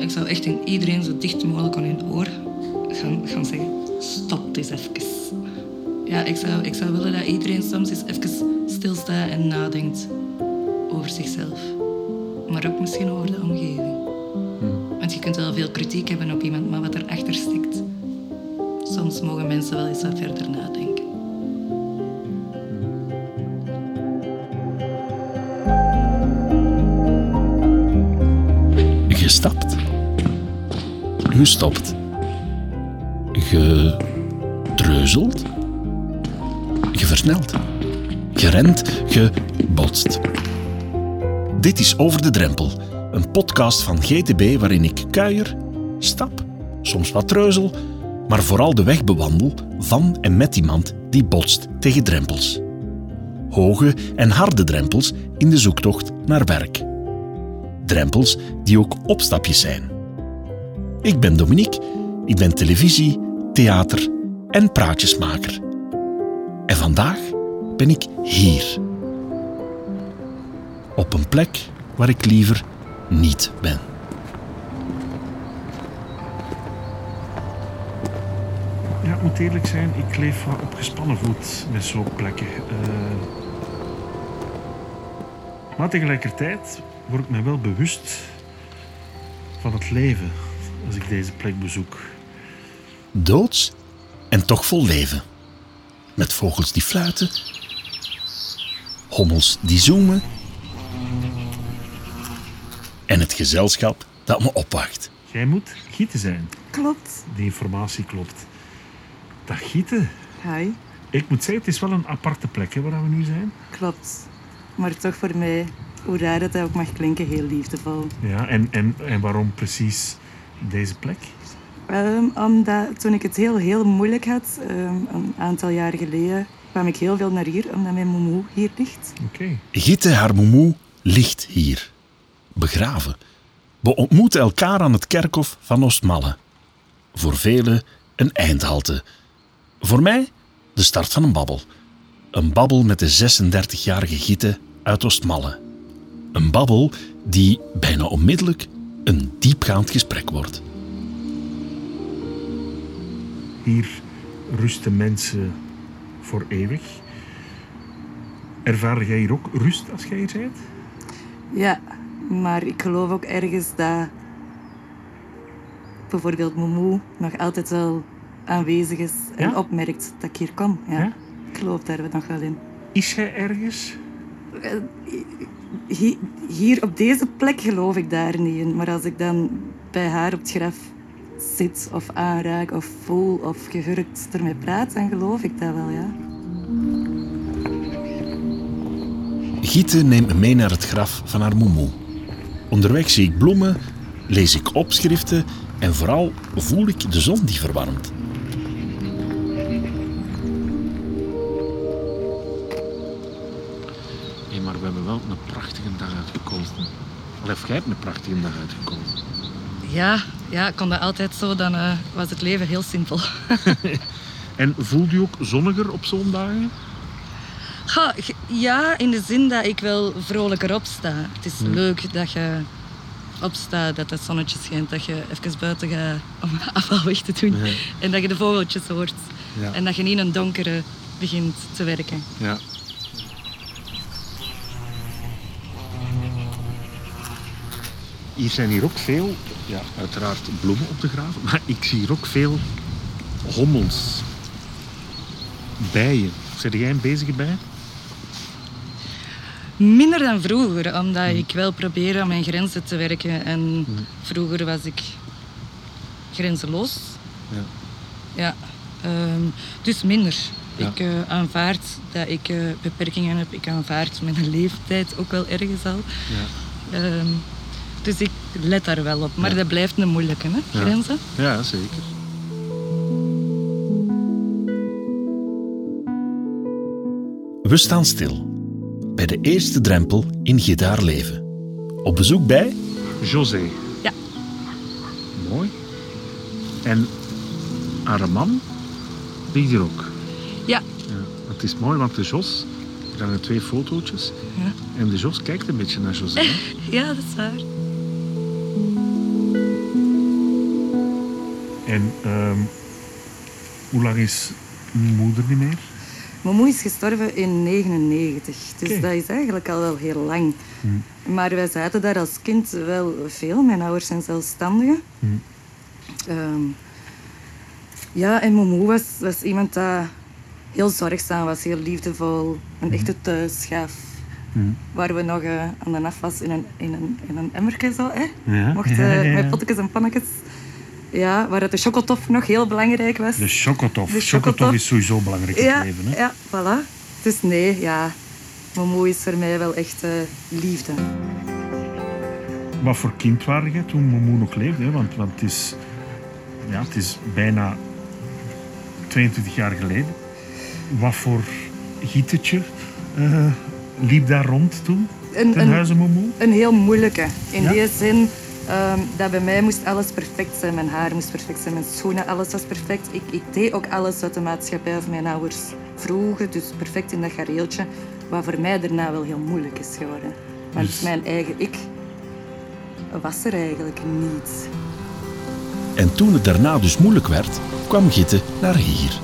ik zou echt in iedereen zo dicht mogelijk aan hun oor gaan, gaan zeggen: stop eens even. Ja, ik zou, ik zou willen dat iedereen soms eens even stilstaat en nadenkt over zichzelf. Maar ook misschien over de omgeving. Want je kunt wel veel kritiek hebben op iemand, maar wat erachter stikt. Soms mogen mensen wel eens wat verder nadenken. Gestopt. Getreuzeld. Geversneld. Gerend. Gebotst. Dit is Over de Drempel, een podcast van GTB waarin ik kuier, stap, soms wat treuzel, maar vooral de weg bewandel van en met iemand die botst tegen drempels. Hoge en harde drempels in de zoektocht naar werk. Drempels die ook opstapjes zijn. Ik ben Dominique, ik ben televisie, theater en praatjesmaker. En vandaag ben ik hier. Op een plek waar ik liever niet ben. Ja, ik moet eerlijk zijn, ik leef op gespannen voet met zo'n plekken. Eh, maar tegelijkertijd word ik me wel bewust van het leven als ik deze plek bezoek. Doods en toch vol leven. Met vogels die fluiten, hommels die zoomen en het gezelschap dat me opwacht. Jij moet gieten zijn. Klopt. Die informatie klopt. Dat gieten. Hi. Ik moet zeggen, het is wel een aparte plek hè, waar we nu zijn. Klopt. Maar toch voor mij, hoe raar dat dat ook mag klinken, heel liefdevol. Ja, en, en, en waarom precies deze plek? Ehm, omdat toen ik het heel, heel moeilijk had, ehm, een aantal jaren geleden, kwam ik heel veel naar hier, omdat mijn moemoe hier ligt. Oké. Gitte haar moemoe ligt hier, begraven. We ontmoeten elkaar aan het kerkhof van Oostmalle. Voor velen een eindhalte. Voor mij de start van een babbel. Een babbel met de 36-jarige Gitte uit Oostmalle. Een babbel die bijna onmiddellijk een diepgaand gesprek wordt. Hier rusten mensen voor eeuwig. Ervaar jij hier ook rust als jij hier bent? Ja, maar ik geloof ook ergens dat bijvoorbeeld moemoe nog altijd wel aanwezig is en Ja? opmerkt dat ik hier kom. Ja. Ja? Ik geloof daar nog wel in. Is jij ergens? Hi- Hier op deze plek geloof ik daar niet in. Maar als ik dan bij haar op het graf zit of aanraak of voel of gehurkt ermee praat, dan geloof ik dat wel, ja. Giete neemt me mee naar het graf van haar moemoe. Onderweg zie ik bloemen, lees ik opschriften en vooral voel ik de zon die verwarmt. Wel een prachtige dag uitgekozen. Al heb jij een prachtige dag uitgekozen. Ja, ja, kon dat altijd zo, dan eh, was het leven heel simpel. En voel je ook zonniger op zo'n dagen? Ja, in de zin dat ik wel vrolijker opsta. Het is leuk dat je opstaat, dat het zonnetje schijnt, dat je even buiten gaat om afval weg te doen. Ja. En dat je de vogeltjes hoort. Ja. En dat je niet in een donkere begint te werken. Ja. Hier zijn hier ook veel, ja, uiteraard bloemen op de graven, maar ik zie hier ook veel hommels, bijen. Zijn jij een bezige bij? Minder dan vroeger, omdat ik wel probeer aan mijn grenzen te werken. En vroeger was ik grenzeloos. Ja. Ja, ehm, dus minder. Ja. Ik eh, aanvaard dat ik eh, beperkingen heb. Ik aanvaard mijn leeftijd ook wel ergens al. Ja. Ehm, dus ik let daar wel op. Maar Ja. dat blijft een moeilijke, hè? Ja. grenzen. ja, zeker. We staan stil bij de eerste drempel in Gitaar leven. Op bezoek bij José. Ja. Mooi. En haar man ligt hier ook. Ja. Ja, het is mooi, want de Jos, er hangen twee fotootjes. Ja. En de Jos kijkt een beetje naar José. ja, dat is waar. En ehm, hoe lang is moeder niet meer? Mijn moeder is gestorven in 99, dus dat is eigenlijk al wel heel lang. Maar wij zaten daar als kind wel veel. Mijn ouders zijn zelfstandigen. Ehm, ja, en mijn moeder was, was iemand dat heel zorgzaam was, heel liefdevol. Een echte thuis gaf. Waar we nog eh, aan de afwas in een, in een, in een emmertje zo, hè? Ja, Mochten, ja, ja, ja. met potjes en pannetjes. Ja, waar het de chocotof nog heel belangrijk was. De chocotof. De chocotof chocotof. is sowieso belangrijk in ja, het leven. Hè? ja, voilà. Dus nee, ja. Moeder is voor mij wel echt eh, liefde. Wat voor kind waren je toen Momo nog leefde? Hè? Want, want het, is, ja, het is bijna 22 jaar geleden. Wat voor gietetje eh, liep daar rond toen? Een, Ten een, huize Momo? een heel moeilijke. In Ja? die zin ehm, dat bij mij moest alles perfect zijn. Mijn haar moest perfect zijn, mijn schoenen, alles was perfect. Ik, ik deed ook alles wat de maatschappij of mijn ouders vroegen. Dus perfect in dat gareeltje. Wat voor mij daarna wel heel moeilijk is geworden. Want Dus- mijn eigen ik was er eigenlijk niet. En toen het daarna dus moeilijk werd, kwam Gitte naar hier.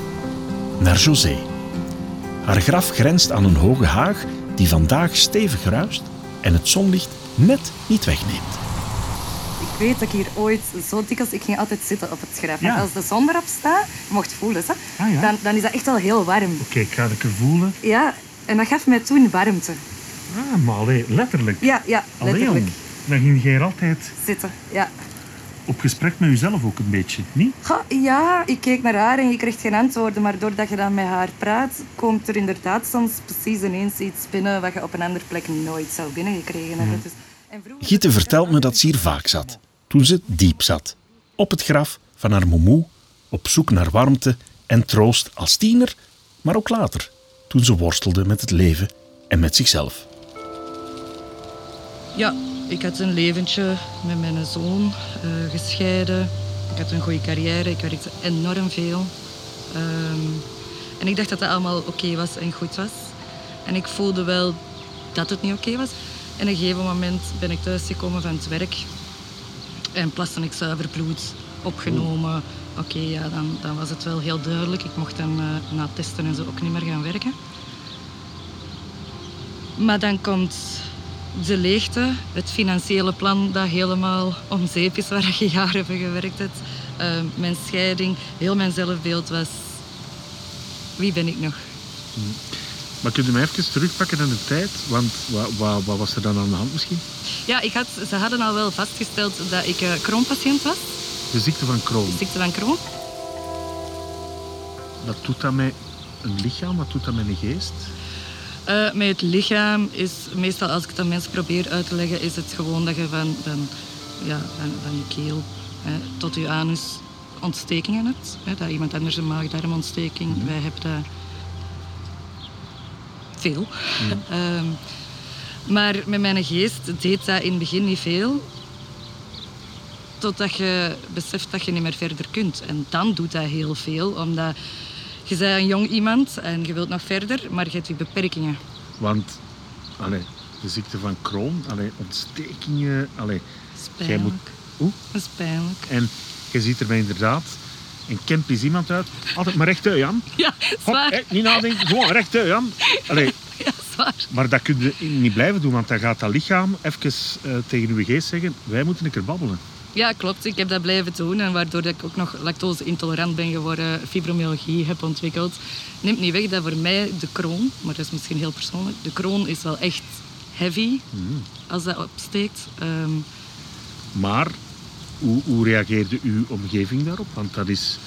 Naar José. Haar graf grenst aan een hoge haag die vandaag stevig ruist en het zonlicht net niet wegneemt. Ik weet dat ik hier ooit zo dikwijls... Ik ging altijd zitten op het. Ja. Want als de zon erop staat, je mocht voelen, hè, Ah, ja. dan, dan is dat echt wel heel warm. Oké, ik ga het even voelen. Ja, en dat gaf mij toen warmte. Ah, maar allee, letterlijk. Ja, ja, letterlijk. Dan ging je hier altijd Zitten, ja. Op gesprek met jezelf ook een beetje, niet? Ja, ik keek naar haar en je kreeg geen antwoorden. Maar doordat je dan met haar praat, komt er inderdaad soms precies ineens iets binnen wat je op een andere plek nooit zou binnengekregen hebben. Dus, en vroeger- Gitte vertelt me dat ze hier vaak zat, toen ze diep zat. Op het graf van haar moemoe, op zoek naar warmte en troost als tiener, maar ook later, toen ze worstelde met het leven en met zichzelf. Ja, ik had een leventje met mijn zoon, eh, gescheiden. Ik had een goede carrière, ik werkte enorm veel. Ehm, en ik dacht dat dat allemaal oké was en goed was. En ik voelde wel dat het niet oké was. En op een gegeven moment ben ik thuisgekomen van het werk. En plaste ik zuiver bloed opgenomen. Oké, ja, dan, dan was het wel heel duidelijk. Ik mocht dan eh, na testen en zo ook niet meer gaan werken. Maar dan komt de leegte, het financiële plan dat helemaal om zeep is, waar je jaren voor gewerkt hebt. Eh, mijn scheiding, heel mijn zelfbeeld was... Wie ben ik nog? Maar kun je mij even terugpakken in de tijd? Want wat, wat, wat was er dan aan de hand misschien? Ja, ik had, ze hadden al wel vastgesteld dat ik eh Crohnpatiënt was. De ziekte van Crohn. Ziekte van Crohn. Wat doet dat met een lichaam? Wat doet dat met een geest? Eh, met het lichaam is meestal, als ik het aan mensen probeer uit te leggen, is het gewoon dat je van, van, ja, van, van je keel hè, tot je anus ontstekingen hebt. Hè, dat iemand anders een maag-darmontsteking, wij hebben dat veel. Ehm, maar met mijn geest deed dat in het begin niet veel. Totdat je beseft dat je niet meer verder kunt. En dan doet dat heel veel, omdat je bent een jong iemand en je wilt nog verder, maar je hebt je beperkingen. Want allee, de ziekte van Crohn, allee, ontstekingen. Allee, jij moet, Oeh. Dat is pijnlijk. En je ziet er mij inderdaad een kempisch iemand uit. Altijd maar rechtuit, Jan. Ja, zwaar. niet nadenken, gewoon rechtuit, Jan. Allee, Ja, zwaar. maar dat kun je niet blijven doen, want dan gaat dat lichaam even eh, tegen uw geest zeggen: wij moeten een keer babbelen. Ja, klopt. Ik heb dat blijven doen. En waardoor dat ik ook nog lactose-intolerant ben geworden, fibromyalgie heb ontwikkeld. Neemt niet weg dat voor mij de kroon, maar dat is misschien heel persoonlijk, de kroon is wel echt heavy als dat opsteekt. Ehm, Maar hoe, hoe reageerde uw omgeving daarop? Want dat is.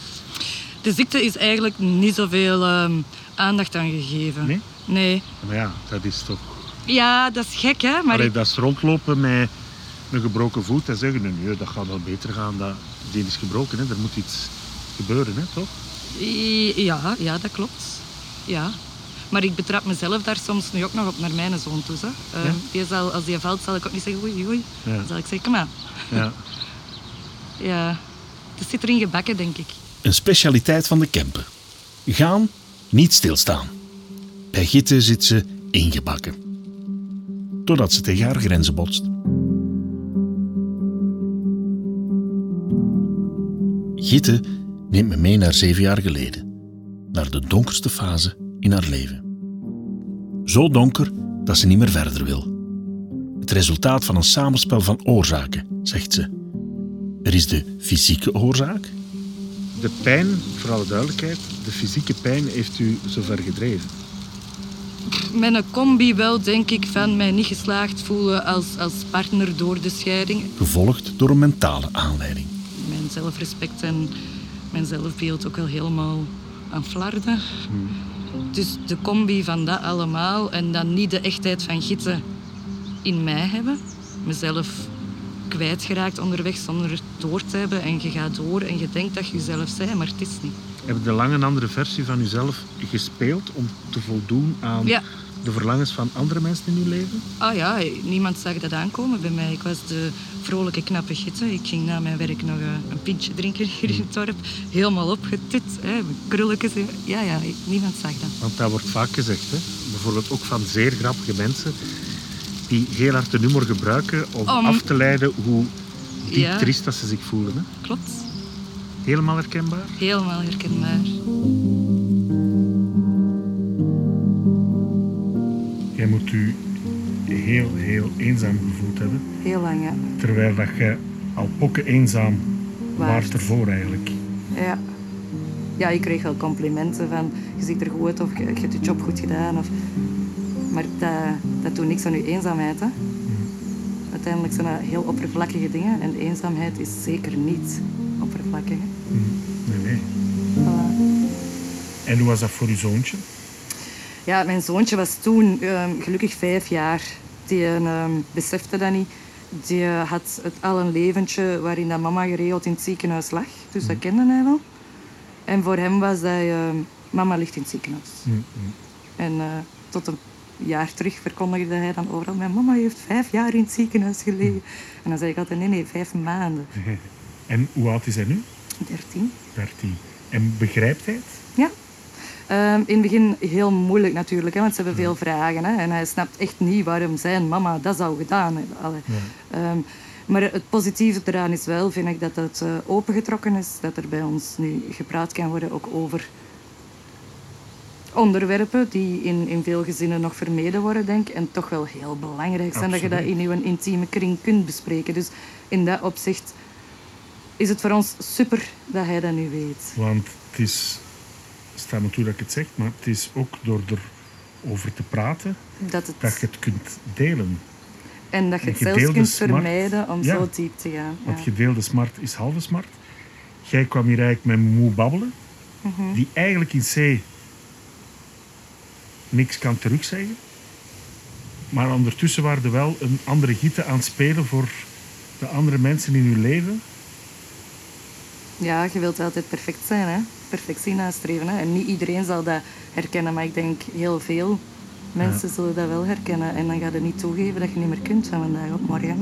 de ziekte is eigenlijk niet zoveel ehm, aandacht aan gegeven. Nee? Nee. Maar ja, dat is toch. Ja, dat is gek, hè? Maar Allee, ik- dat is rondlopen met een gebroken voet en zeggen: nee, nee, dat gaat wel beter gaan. Dat, die is gebroken, hè. er moet iets gebeuren, hè, toch? Ja, ja, dat klopt. Ja. Maar ik betrap mezelf daar soms nu ook nog op naar mijn zoon toe. Hè. Ehm, Ja? die zal, als die valt, zal ik ook niet zeggen oei, oei. Ja. Dan zal ik zeggen, kom aan. Ja. Ja. Het zit erin gebakken, denk ik. Een specialiteit van de Kempen. Gaan, niet stilstaan. Bij Gitte zit ze ingebakken. Totdat ze tegen haar grenzen botst. Gitte neemt me mee naar zeven jaar geleden, naar de donkerste fase in haar leven. Zo donker dat ze niet meer verder wil. Het resultaat van een samenspel van oorzaken, zegt ze. Er is de fysieke oorzaak. De pijn, voor alle duidelijkheid, de fysieke pijn heeft u zover gedreven. Met een combi wel, denk ik, van mij niet geslaagd voelen als, als partner door de scheiding. Gevolgd door een mentale aanleiding. Mijn zelfrespect en mijn zelfbeeld ook al helemaal aan flarden. Dus de combi van dat allemaal en dan niet de echtheid van gitten in mij hebben. Mezelf kwijtgeraakt onderweg zonder het door te hebben. En je gaat door en je denkt dat je jezelf bent, maar het is niet. Heb je lang een andere versie van uzelf gespeeld om te voldoen aan Ja. De verlangens van andere mensen in uw leven? Ah ja, niemand zag dat aankomen bij mij. Ik was de vrolijke, knappe gitte. Ik ging na mijn werk nog eh, een pintje drinken hier in het dorp. Helemaal opgetut, hè, krulletjes. Ja, ja, niemand zag dat. Want dat wordt vaak gezegd, hè? bijvoorbeeld ook van zeer grappige mensen die heel hard de humor gebruiken om Om- af te leiden hoe diep Ja. triest dat ze zich voelen. Hè? Klopt. Helemaal herkenbaar. Helemaal herkenbaar. Jij moet u heel, heel eenzaam gevoeld hebben, Heel lang, ja. terwijl dat je al pokken eenzaam Waard. waart ervoor eigenlijk. Ja. Ja, ik kreeg wel complimenten van je ziet er goed uit of je, je hebt je job goed gedaan. Of... Maar dat, dat doet niks aan je eenzaamheid. Hè? Uiteindelijk zijn dat heel oppervlakkige dingen en eenzaamheid is zeker niet oppervlakkig. hè. Nee, nee. Voilà. En hoe was dat voor uw zoontje? Ja, mijn zoontje was toen ehm, gelukkig vijf jaar. Die ehm, besefte dat niet. Die had het al een leventje waarin dat mama geregeld in het ziekenhuis lag. Dus dat kende hij wel. En voor hem was dat... ehm, mama ligt in het ziekenhuis. En eh, tot een jaar terug verkondigde hij dan overal... Mijn mama heeft vijf jaar in het ziekenhuis gelegen. En dan zei ik altijd, nee, nee, vijf maanden. En hoe oud is hij nu? Dertien. 13. En begrijpt hij het? Ja. Ehm, in het begin heel moeilijk natuurlijk, hè, want ze hebben veel vragen. Hè, en hij snapt echt niet waarom zijn mama dat zou gedaan hebben. Ehm, maar het positieve eraan is wel, vind ik, dat het eh, opengetrokken is. Dat er bij ons nu gepraat kan worden ook over onderwerpen die in, in veel gezinnen nog vermeden worden, denk ik. En toch wel heel belangrijk zijn dat je dat in je intieme kring kunt bespreken. Dus in dat opzicht is het voor ons super dat hij dat nu weet. Want het is, sta me toe dat ik het zeg, maar het is ook door erover te praten Dat het... dat je het kunt delen. En dat je het zelfs kunt smart. vermijden om Ja. zo diep te gaan. Want Ja. gedeelde smart is halve smart. Jij kwam hier eigenlijk met moe babbelen, Mhm. die eigenlijk in C niks kan terugzeggen. Maar ondertussen waren er wel een andere gieten aan het spelen voor de andere mensen in uw leven. ja, je wilt altijd perfect zijn, hè? Perfectie nastreven. Hè? En niet iedereen zal dat herkennen, maar ik denk heel veel mensen zullen dat wel herkennen. En dan ga je niet toegeven dat je niet meer kunt van vandaag op morgen. Hè?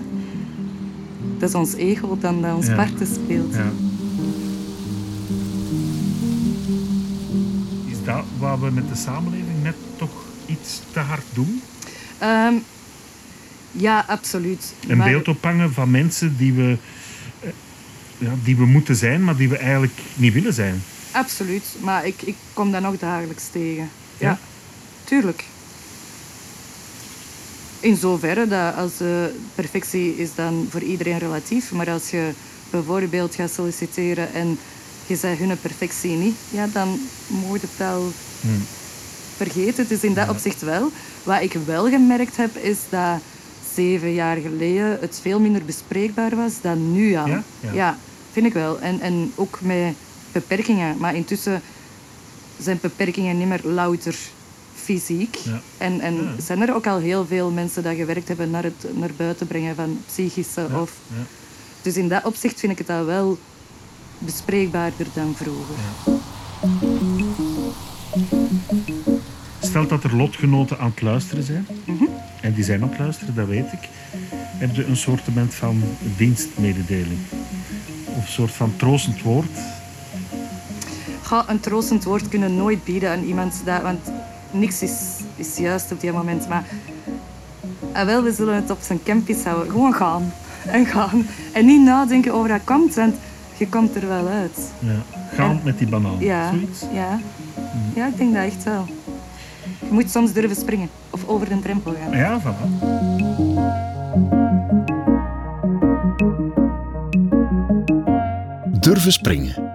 Dat is ons ego dan dat ons Ja. parten speelt. Ja. Is dat wat we met de samenleving net toch iets te hard doen? Ehm, ja, absoluut. Een Maar- beeld ophangen van mensen die we, eh, ja, die we moeten zijn, maar die we eigenlijk niet willen zijn. Absoluut, maar ik, ik kom dat nog dagelijks tegen. Ja, Ja? tuurlijk. In zoverre dat als eh, perfectie is dan voor iedereen relatief, maar als je bijvoorbeeld gaat solliciteren en je zegt hun perfectie niet, ja, dan moet je het wel vergeten. Dus in dat opzicht wel. Wat ik wel gemerkt heb, is dat zeven jaar geleden het veel minder bespreekbaar was dan nu al. Ja? Ja. vind ik wel. En, en ook met beperkingen. Maar intussen zijn beperkingen niet meer louter fysiek. Ja. En, en Ja. zijn er ook al heel veel mensen die gewerkt hebben naar het naar buiten brengen van psychische Ja, of... Dus in dat opzicht vind ik het al wel bespreekbaarder dan vroeger. Stel dat er lotgenoten aan het luisteren zijn, Mhm. en die zijn aan het luisteren, dat weet ik, heb je een soort van dienstmededeling. Of een soort van troostend woord. Ga een troostend woord kunnen nooit bieden aan iemand, dat, want niks is, is juist op die moment. Maar ah, wel, we zullen het op zijn campus houden. Gewoon gaan en gaan. En niet nadenken over dat komt, want je komt er wel uit. Ja. Gaan met die banaan. Ja, Zoiets? ja. ja, ik denk dat echt wel. Je moet soms durven springen of over de drempel gaan. Ja, voilà. Durven springen.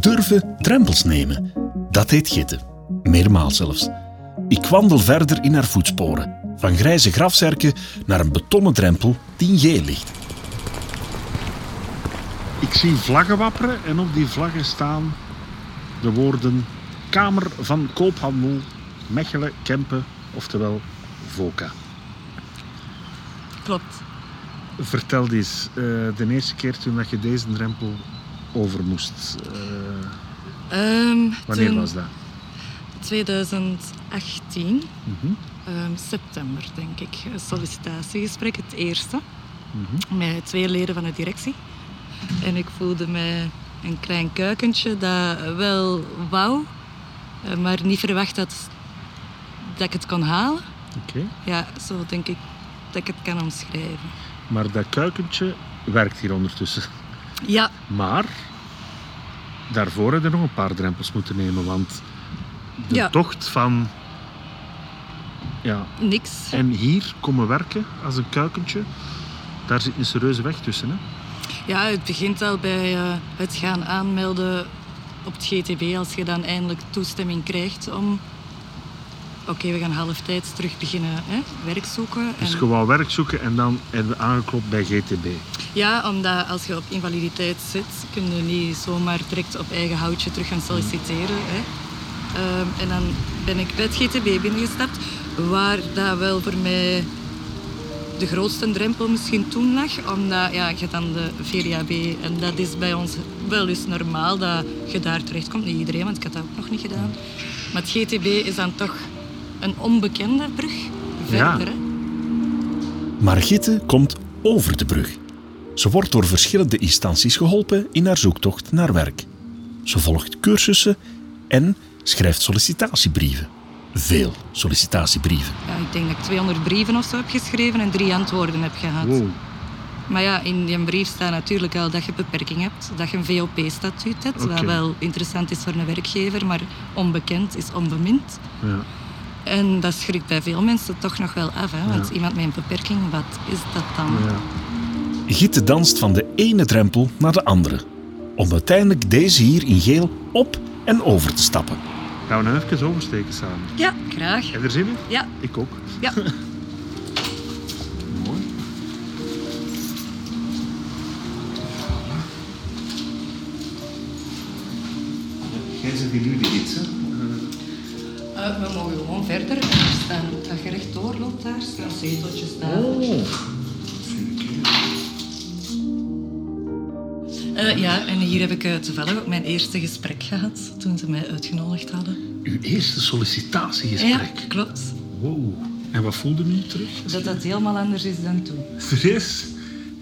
Durven drempels nemen. Dat heet gitten. Meermaals zelfs. Ik wandel verder in haar voetsporen. Van grijze grafzerken naar een betonnen drempel die in geel ligt. Ik zie vlaggen wapperen en op die vlaggen staan de woorden Kamer van Koophandel Mechelen, Kempen, oftewel VOCA. Klopt. Vertel eens, eh, de eerste keer toen dat je deze drempel over moest, eh, Ehm, wanneer was dat? 2018, Mhm. ehm, september denk ik. Een sollicitatiegesprek, het eerste. Mhm. Met twee leden van de directie. En ik voelde mij een klein kuikentje dat wel wou, eh, maar niet verwacht had dat ik het kon halen. Oké. Ja, zo denk ik dat ik het kan omschrijven. Maar dat kuikentje werkt hier ondertussen. Ja, Maar daarvoor hadden we nog een paar drempels moeten nemen, want de Ja. tocht van ja, niks. en hier komen werken als een kuikentje, daar zit een serieuze weg tussen. Hè? Ja, het begint al bij eh, het gaan aanmelden op het GTB als je dan eindelijk toestemming krijgt om... Oké, we gaan halftijds terug beginnen hè, werk zoeken. Dus En- wou werk zoeken en dan hebben we aangeklopt bij GTB. Ja, omdat als je op invaliditeit zit, kun je niet zomaar direct op eigen houtje terug gaan solliciteren. Hè. Ehm, en dan ben ik bij het GTB binnengestapt, waar dat wel voor mij de grootste drempel misschien toen lag. Omdat ja, je dan de VDAB en dat is bij ons wel eens normaal dat je daar terechtkomt. Niet iedereen, want ik had dat ook nog niet gedaan. Maar het GTB is dan toch een onbekende brug Ja. verder. Hè. Maar Gitte komt over de brug. Ze wordt door verschillende instanties geholpen in haar zoektocht naar werk. Ze volgt cursussen en schrijft sollicitatiebrieven. Veel sollicitatiebrieven. Ja, ik denk dat ik 200 brieven of zo heb geschreven en drie antwoorden heb gehad. Wow. Maar ja, in die brief staat natuurlijk al dat je beperking hebt, dat je een VOP-statuut hebt, wat wel interessant is voor een werkgever, maar onbekend is onbemind. Ja. En dat schrikt bij veel mensen toch nog wel af, hè? want iemand met een beperking, wat is dat dan? Ja. Gitte danst van de ene drempel naar de andere. Om uiteindelijk deze hier in geel op en over te stappen. Gaan we nou even oversteken samen? Ja, graag. Heb je er zin in? Ja, Ik ook. ja. Mooi. Jij zit hier nu de gids, hè? Eh, we mogen gewoon verder. Er staan, dat je rechtdoor loopt daar, staan zeteltjes daar. Oh. Eh, ja, en hier heb ik eh, toevallig ook mijn eerste gesprek gehad toen ze mij uitgenodigd hadden. Uw eerste sollicitatiegesprek. Ja, klopt. Wow. En wat voelde u terug? Dat dat helemaal anders is dan toen. Serieus?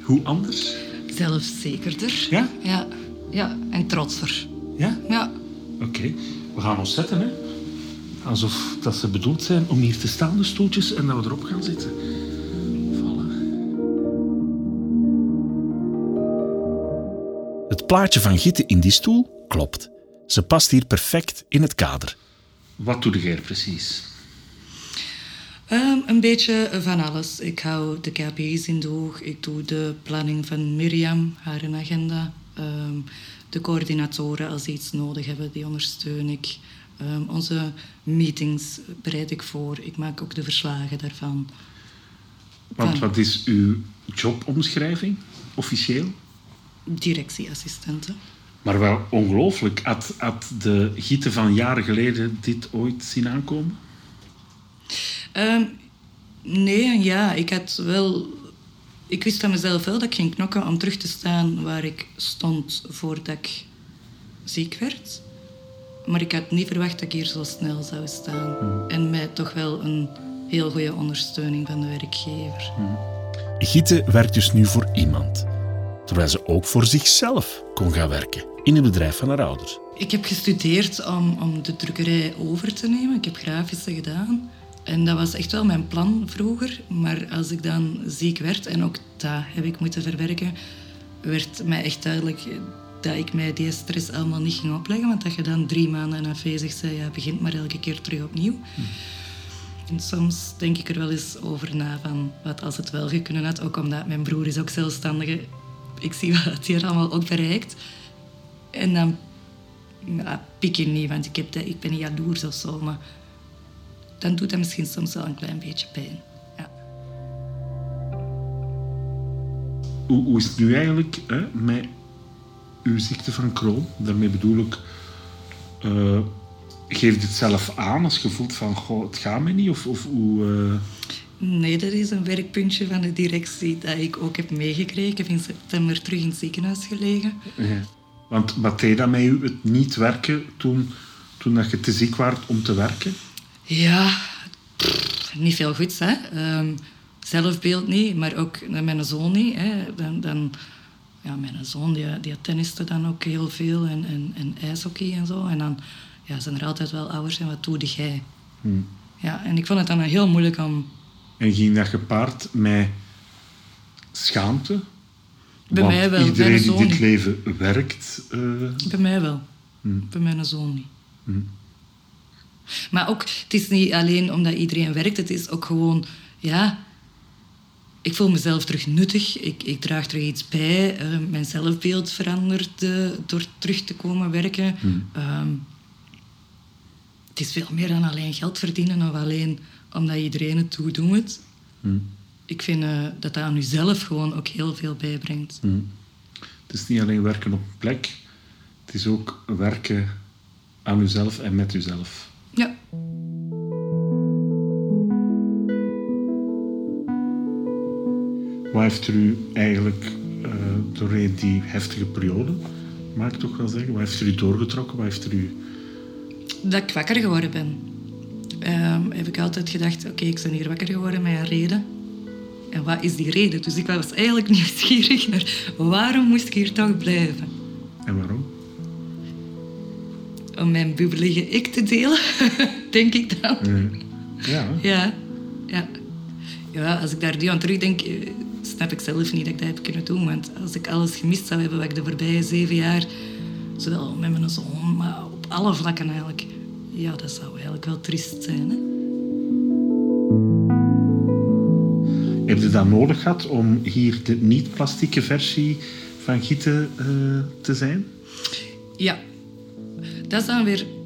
Hoe anders? Zelfzekerder. Ja? Ja, ja en trotser. Ja? Ja. Oké. We gaan ons zetten, hè. Alsof dat ze bedoeld zijn om hier te staan, de stoeltjes, en dat we erop gaan zitten. Voilà. Het plaatje van Gitte in die stoel klopt. Ze past hier perfect in het kader. Wat doe jij er precies? Ehm, een beetje van alles. Ik hou de KPI's in de oog. Ik doe de planning van Mirjam, haar agenda. Ehm, de coördinatoren, als ze iets nodig hebben, die ondersteun ik. Ehm, onze meetings bereid ik voor. Ik maak ook de verslagen daarvan. Want wat is uw jobomschrijving, officieel? directieassistenten. Maar wel ongelooflijk. Had, had de Gieten van jaren geleden dit ooit zien aankomen? Ehm, nee en ja. Ik had wel... Ik wist van mezelf wel dat ik ging knokken om terug te staan waar ik stond voordat ik ziek werd. Maar ik had niet verwacht dat ik hier zo snel zou staan. En mij toch wel een heel goede ondersteuning van de werkgever. Gitte werkt dus nu voor iemand. Terwijl ze ook voor zichzelf kon gaan werken in het bedrijf van haar ouders. Ik heb gestudeerd om, om de drukkerij over te nemen. Ik heb grafische gedaan. En dat was echt wel mijn plan vroeger. Maar als ik dan ziek werd, en ook dat heb ik moeten verwerken, werd mij echt duidelijk dat ik mij die stress allemaal niet ging opleggen, want dat je dan drie maanden afwezig bent, ja, begint maar elke keer terug opnieuw. En soms denk ik er wel eens over na van wat als het wel kunnen had, ook omdat mijn broer is ook zelfstandige. Ik zie wat hij er allemaal ook bereikt. En dan ja, pik je niet, want ik, heb ik ben niet jaloers of zo, maar dan doet dat misschien soms wel een klein beetje pijn. Ja. Hoe, hoe is het nu eigenlijk hè, met uw ziekte van Crohn? Daarmee bedoel ik, eh, geef het zelf aan als je voelt van, goh, het gaat me niet? Of, of hoe... eh, Nee, dat is een werkpuntje van de directie dat ik ook heb meegekregen. Ik heb in september terug in het ziekenhuis gelegen. Ja. Want wat deed dat met u, het niet werken toen, toen dat je te ziek was om te werken? Ja, pff, niet veel goeds, hè. Ehm, zelfbeeld niet, maar ook mijn zoon niet. Hè. Dan, dan, ja, mijn zoon die, die tenniste dan ook heel veel en, en, en ijshockey en zo. En dan ja, zijn er altijd wel ouders en wat doe jij? Ja, en ik vond het dan heel moeilijk om... En ging dat gepaard met schaamte? Bij Want mij wel, bij iedereen mijn die zoon dit niet. leven werkt... eh, Bij mij wel. Bij mijn zoon niet. Maar ook, het is niet alleen omdat iedereen werkt, het is ook gewoon, ja, ik voel mezelf terug nuttig, ik, ik draag terug iets bij, eh, mijn zelfbeeld verandert eh, door terug te komen werken. Ehm, het is veel meer dan alleen geld verdienen of alleen omdat iedereen het doet, doen het. Ik vind eh, dat dat aan jezelf gewoon ook heel veel bijbrengt. Het is niet alleen werken op een plek, het is ook werken aan uzelf en met uzelf. Ja. Wat heeft er u eigenlijk eh, doorheen die heftige periode, mag ik toch wel zeggen, wat heeft er u doorgetrokken? Wat heeft er u... dat ik wakker geworden ben. Ehm, heb ik altijd gedacht, oké, ik ben hier wakker geworden met een reden. En wat is die reden? Dus ik was eigenlijk nieuwsgierig naar waarom moest ik hier toch blijven? En waarom? Om mijn bubbelige ik te delen, denk ik dan. Ja, Ja, ja. Ja, als ik daar nu aan terugdenk, eh, snap ik zelf niet dat ik dat heb kunnen doen. Want als ik alles gemist zou hebben wat ik de voorbije zeven jaar, zowel met mijn zoon, maar op alle vlakken eigenlijk, ja, dat zou eigenlijk wel triest zijn. Hè? Heb je dat nodig gehad om hier de niet-plastieke versie van Gieten eh, te zijn? Ja, dat is dan weer.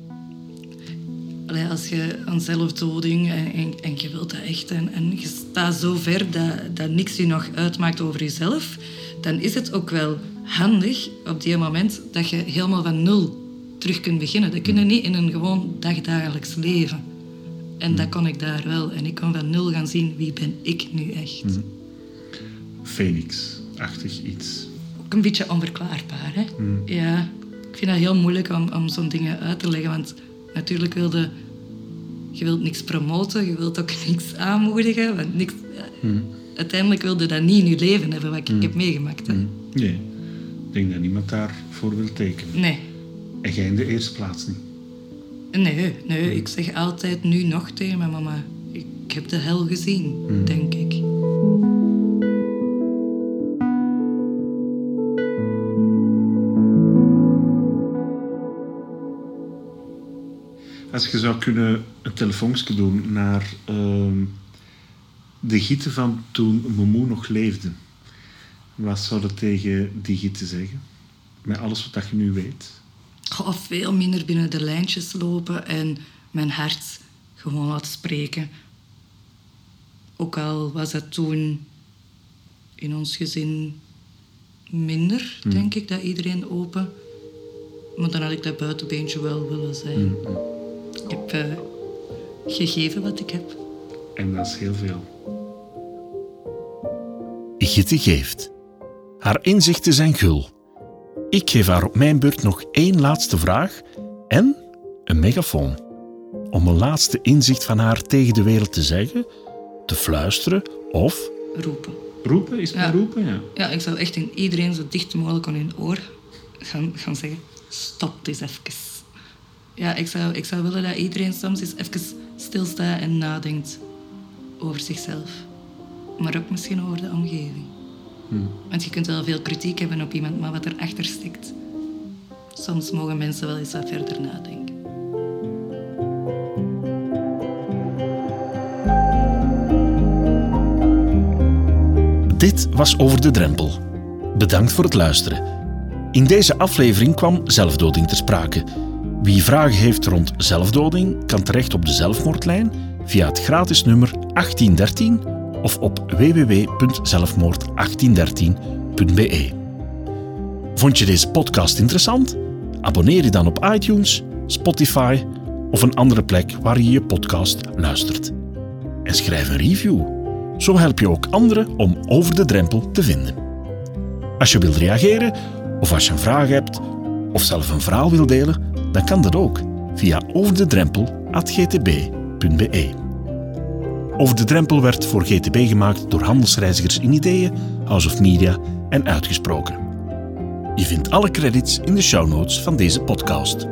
Als je aan zelfdoding en, en, en je wilt dat echt en, en je staat zo ver dat, dat niks je nog uitmaakt over jezelf, dan is het ook wel handig op die moment dat je helemaal van nul terug kunt beginnen. Dat kun je niet in een gewoon dagdagelijks leven. En dat kon ik daar wel. En ik kon van nul gaan zien wie ben ik nu echt. Phoenix-achtig iets. ook een beetje onverklaarbaar. Hè? Ja, ik vind dat heel moeilijk om, om zo'n dingen uit te leggen. Want natuurlijk wilde je wilt niks promoten, je wilt ook niks aanmoedigen. Want niks, eh, Uiteindelijk wilde dat niet in je leven hebben wat ik heb meegemaakt. Hè? Nee, ik denk dat niemand daarvoor wil tekenen. Nee. En jij in de eerste plaats niet. Nee, nee, ik zeg altijd nu nog tegen mijn mama. Ik heb de hel gezien, denk ik. Als je zou kunnen een telefoonsje doen naar ehm, de gieten van toen Momo nog leefde, wat zou dat tegen die gieten zeggen? Met alles wat je nu weet. Goh, veel minder binnen de lijntjes lopen en mijn hart gewoon laten spreken. Ook al was dat toen in ons gezin minder, denk ik, dat iedereen open. Maar dan had ik dat buitenbeentje wel willen zijn. Ik heb eh, gegeven wat ik heb. En dat is heel veel. Gitte geeft. Haar inzichten zijn gul. Ik geef haar op mijn beurt nog één laatste vraag en een megafoon. Om een laatste inzicht van haar tegen de wereld te zeggen, te fluisteren of Roepen. Roepen? Is het Ja. maar roepen? Ja. Ja, ik zou echt in iedereen zo dicht mogelijk aan hun oor gaan, gaan zeggen: stop eens even. Ja, ik zou, ik zou willen dat iedereen soms eens even stilstaat en nadenkt over zichzelf. Maar ook misschien over de omgeving. Want je kunt wel veel kritiek hebben op iemand, maar wat erachter steekt, soms mogen mensen wel eens wat verder nadenken. Dit was Over de Drempel. Bedankt voor het luisteren. In deze aflevering kwam zelfdoding ter sprake. Wie vragen heeft rond zelfdoding kan terecht op de zelfmoordlijn via het gratis nummer 1813 of op www.zelfmoord1813.be. Vond je deze podcast interessant? Abonneer je dan op iTunes, Spotify of een andere plek waar je je podcast luistert. En schrijf een review. Zo help je ook anderen om over de drempel te vinden. Als je wilt reageren of als je een vraag hebt of zelf een verhaal wilt delen, dan kan dat ook via overdedrempel.gtb.be. Over de drempel werd voor GTB gemaakt door handelsreizigers in ideeën, House of Media en uitgesproken. Je vindt alle credits in de show notes van deze podcast.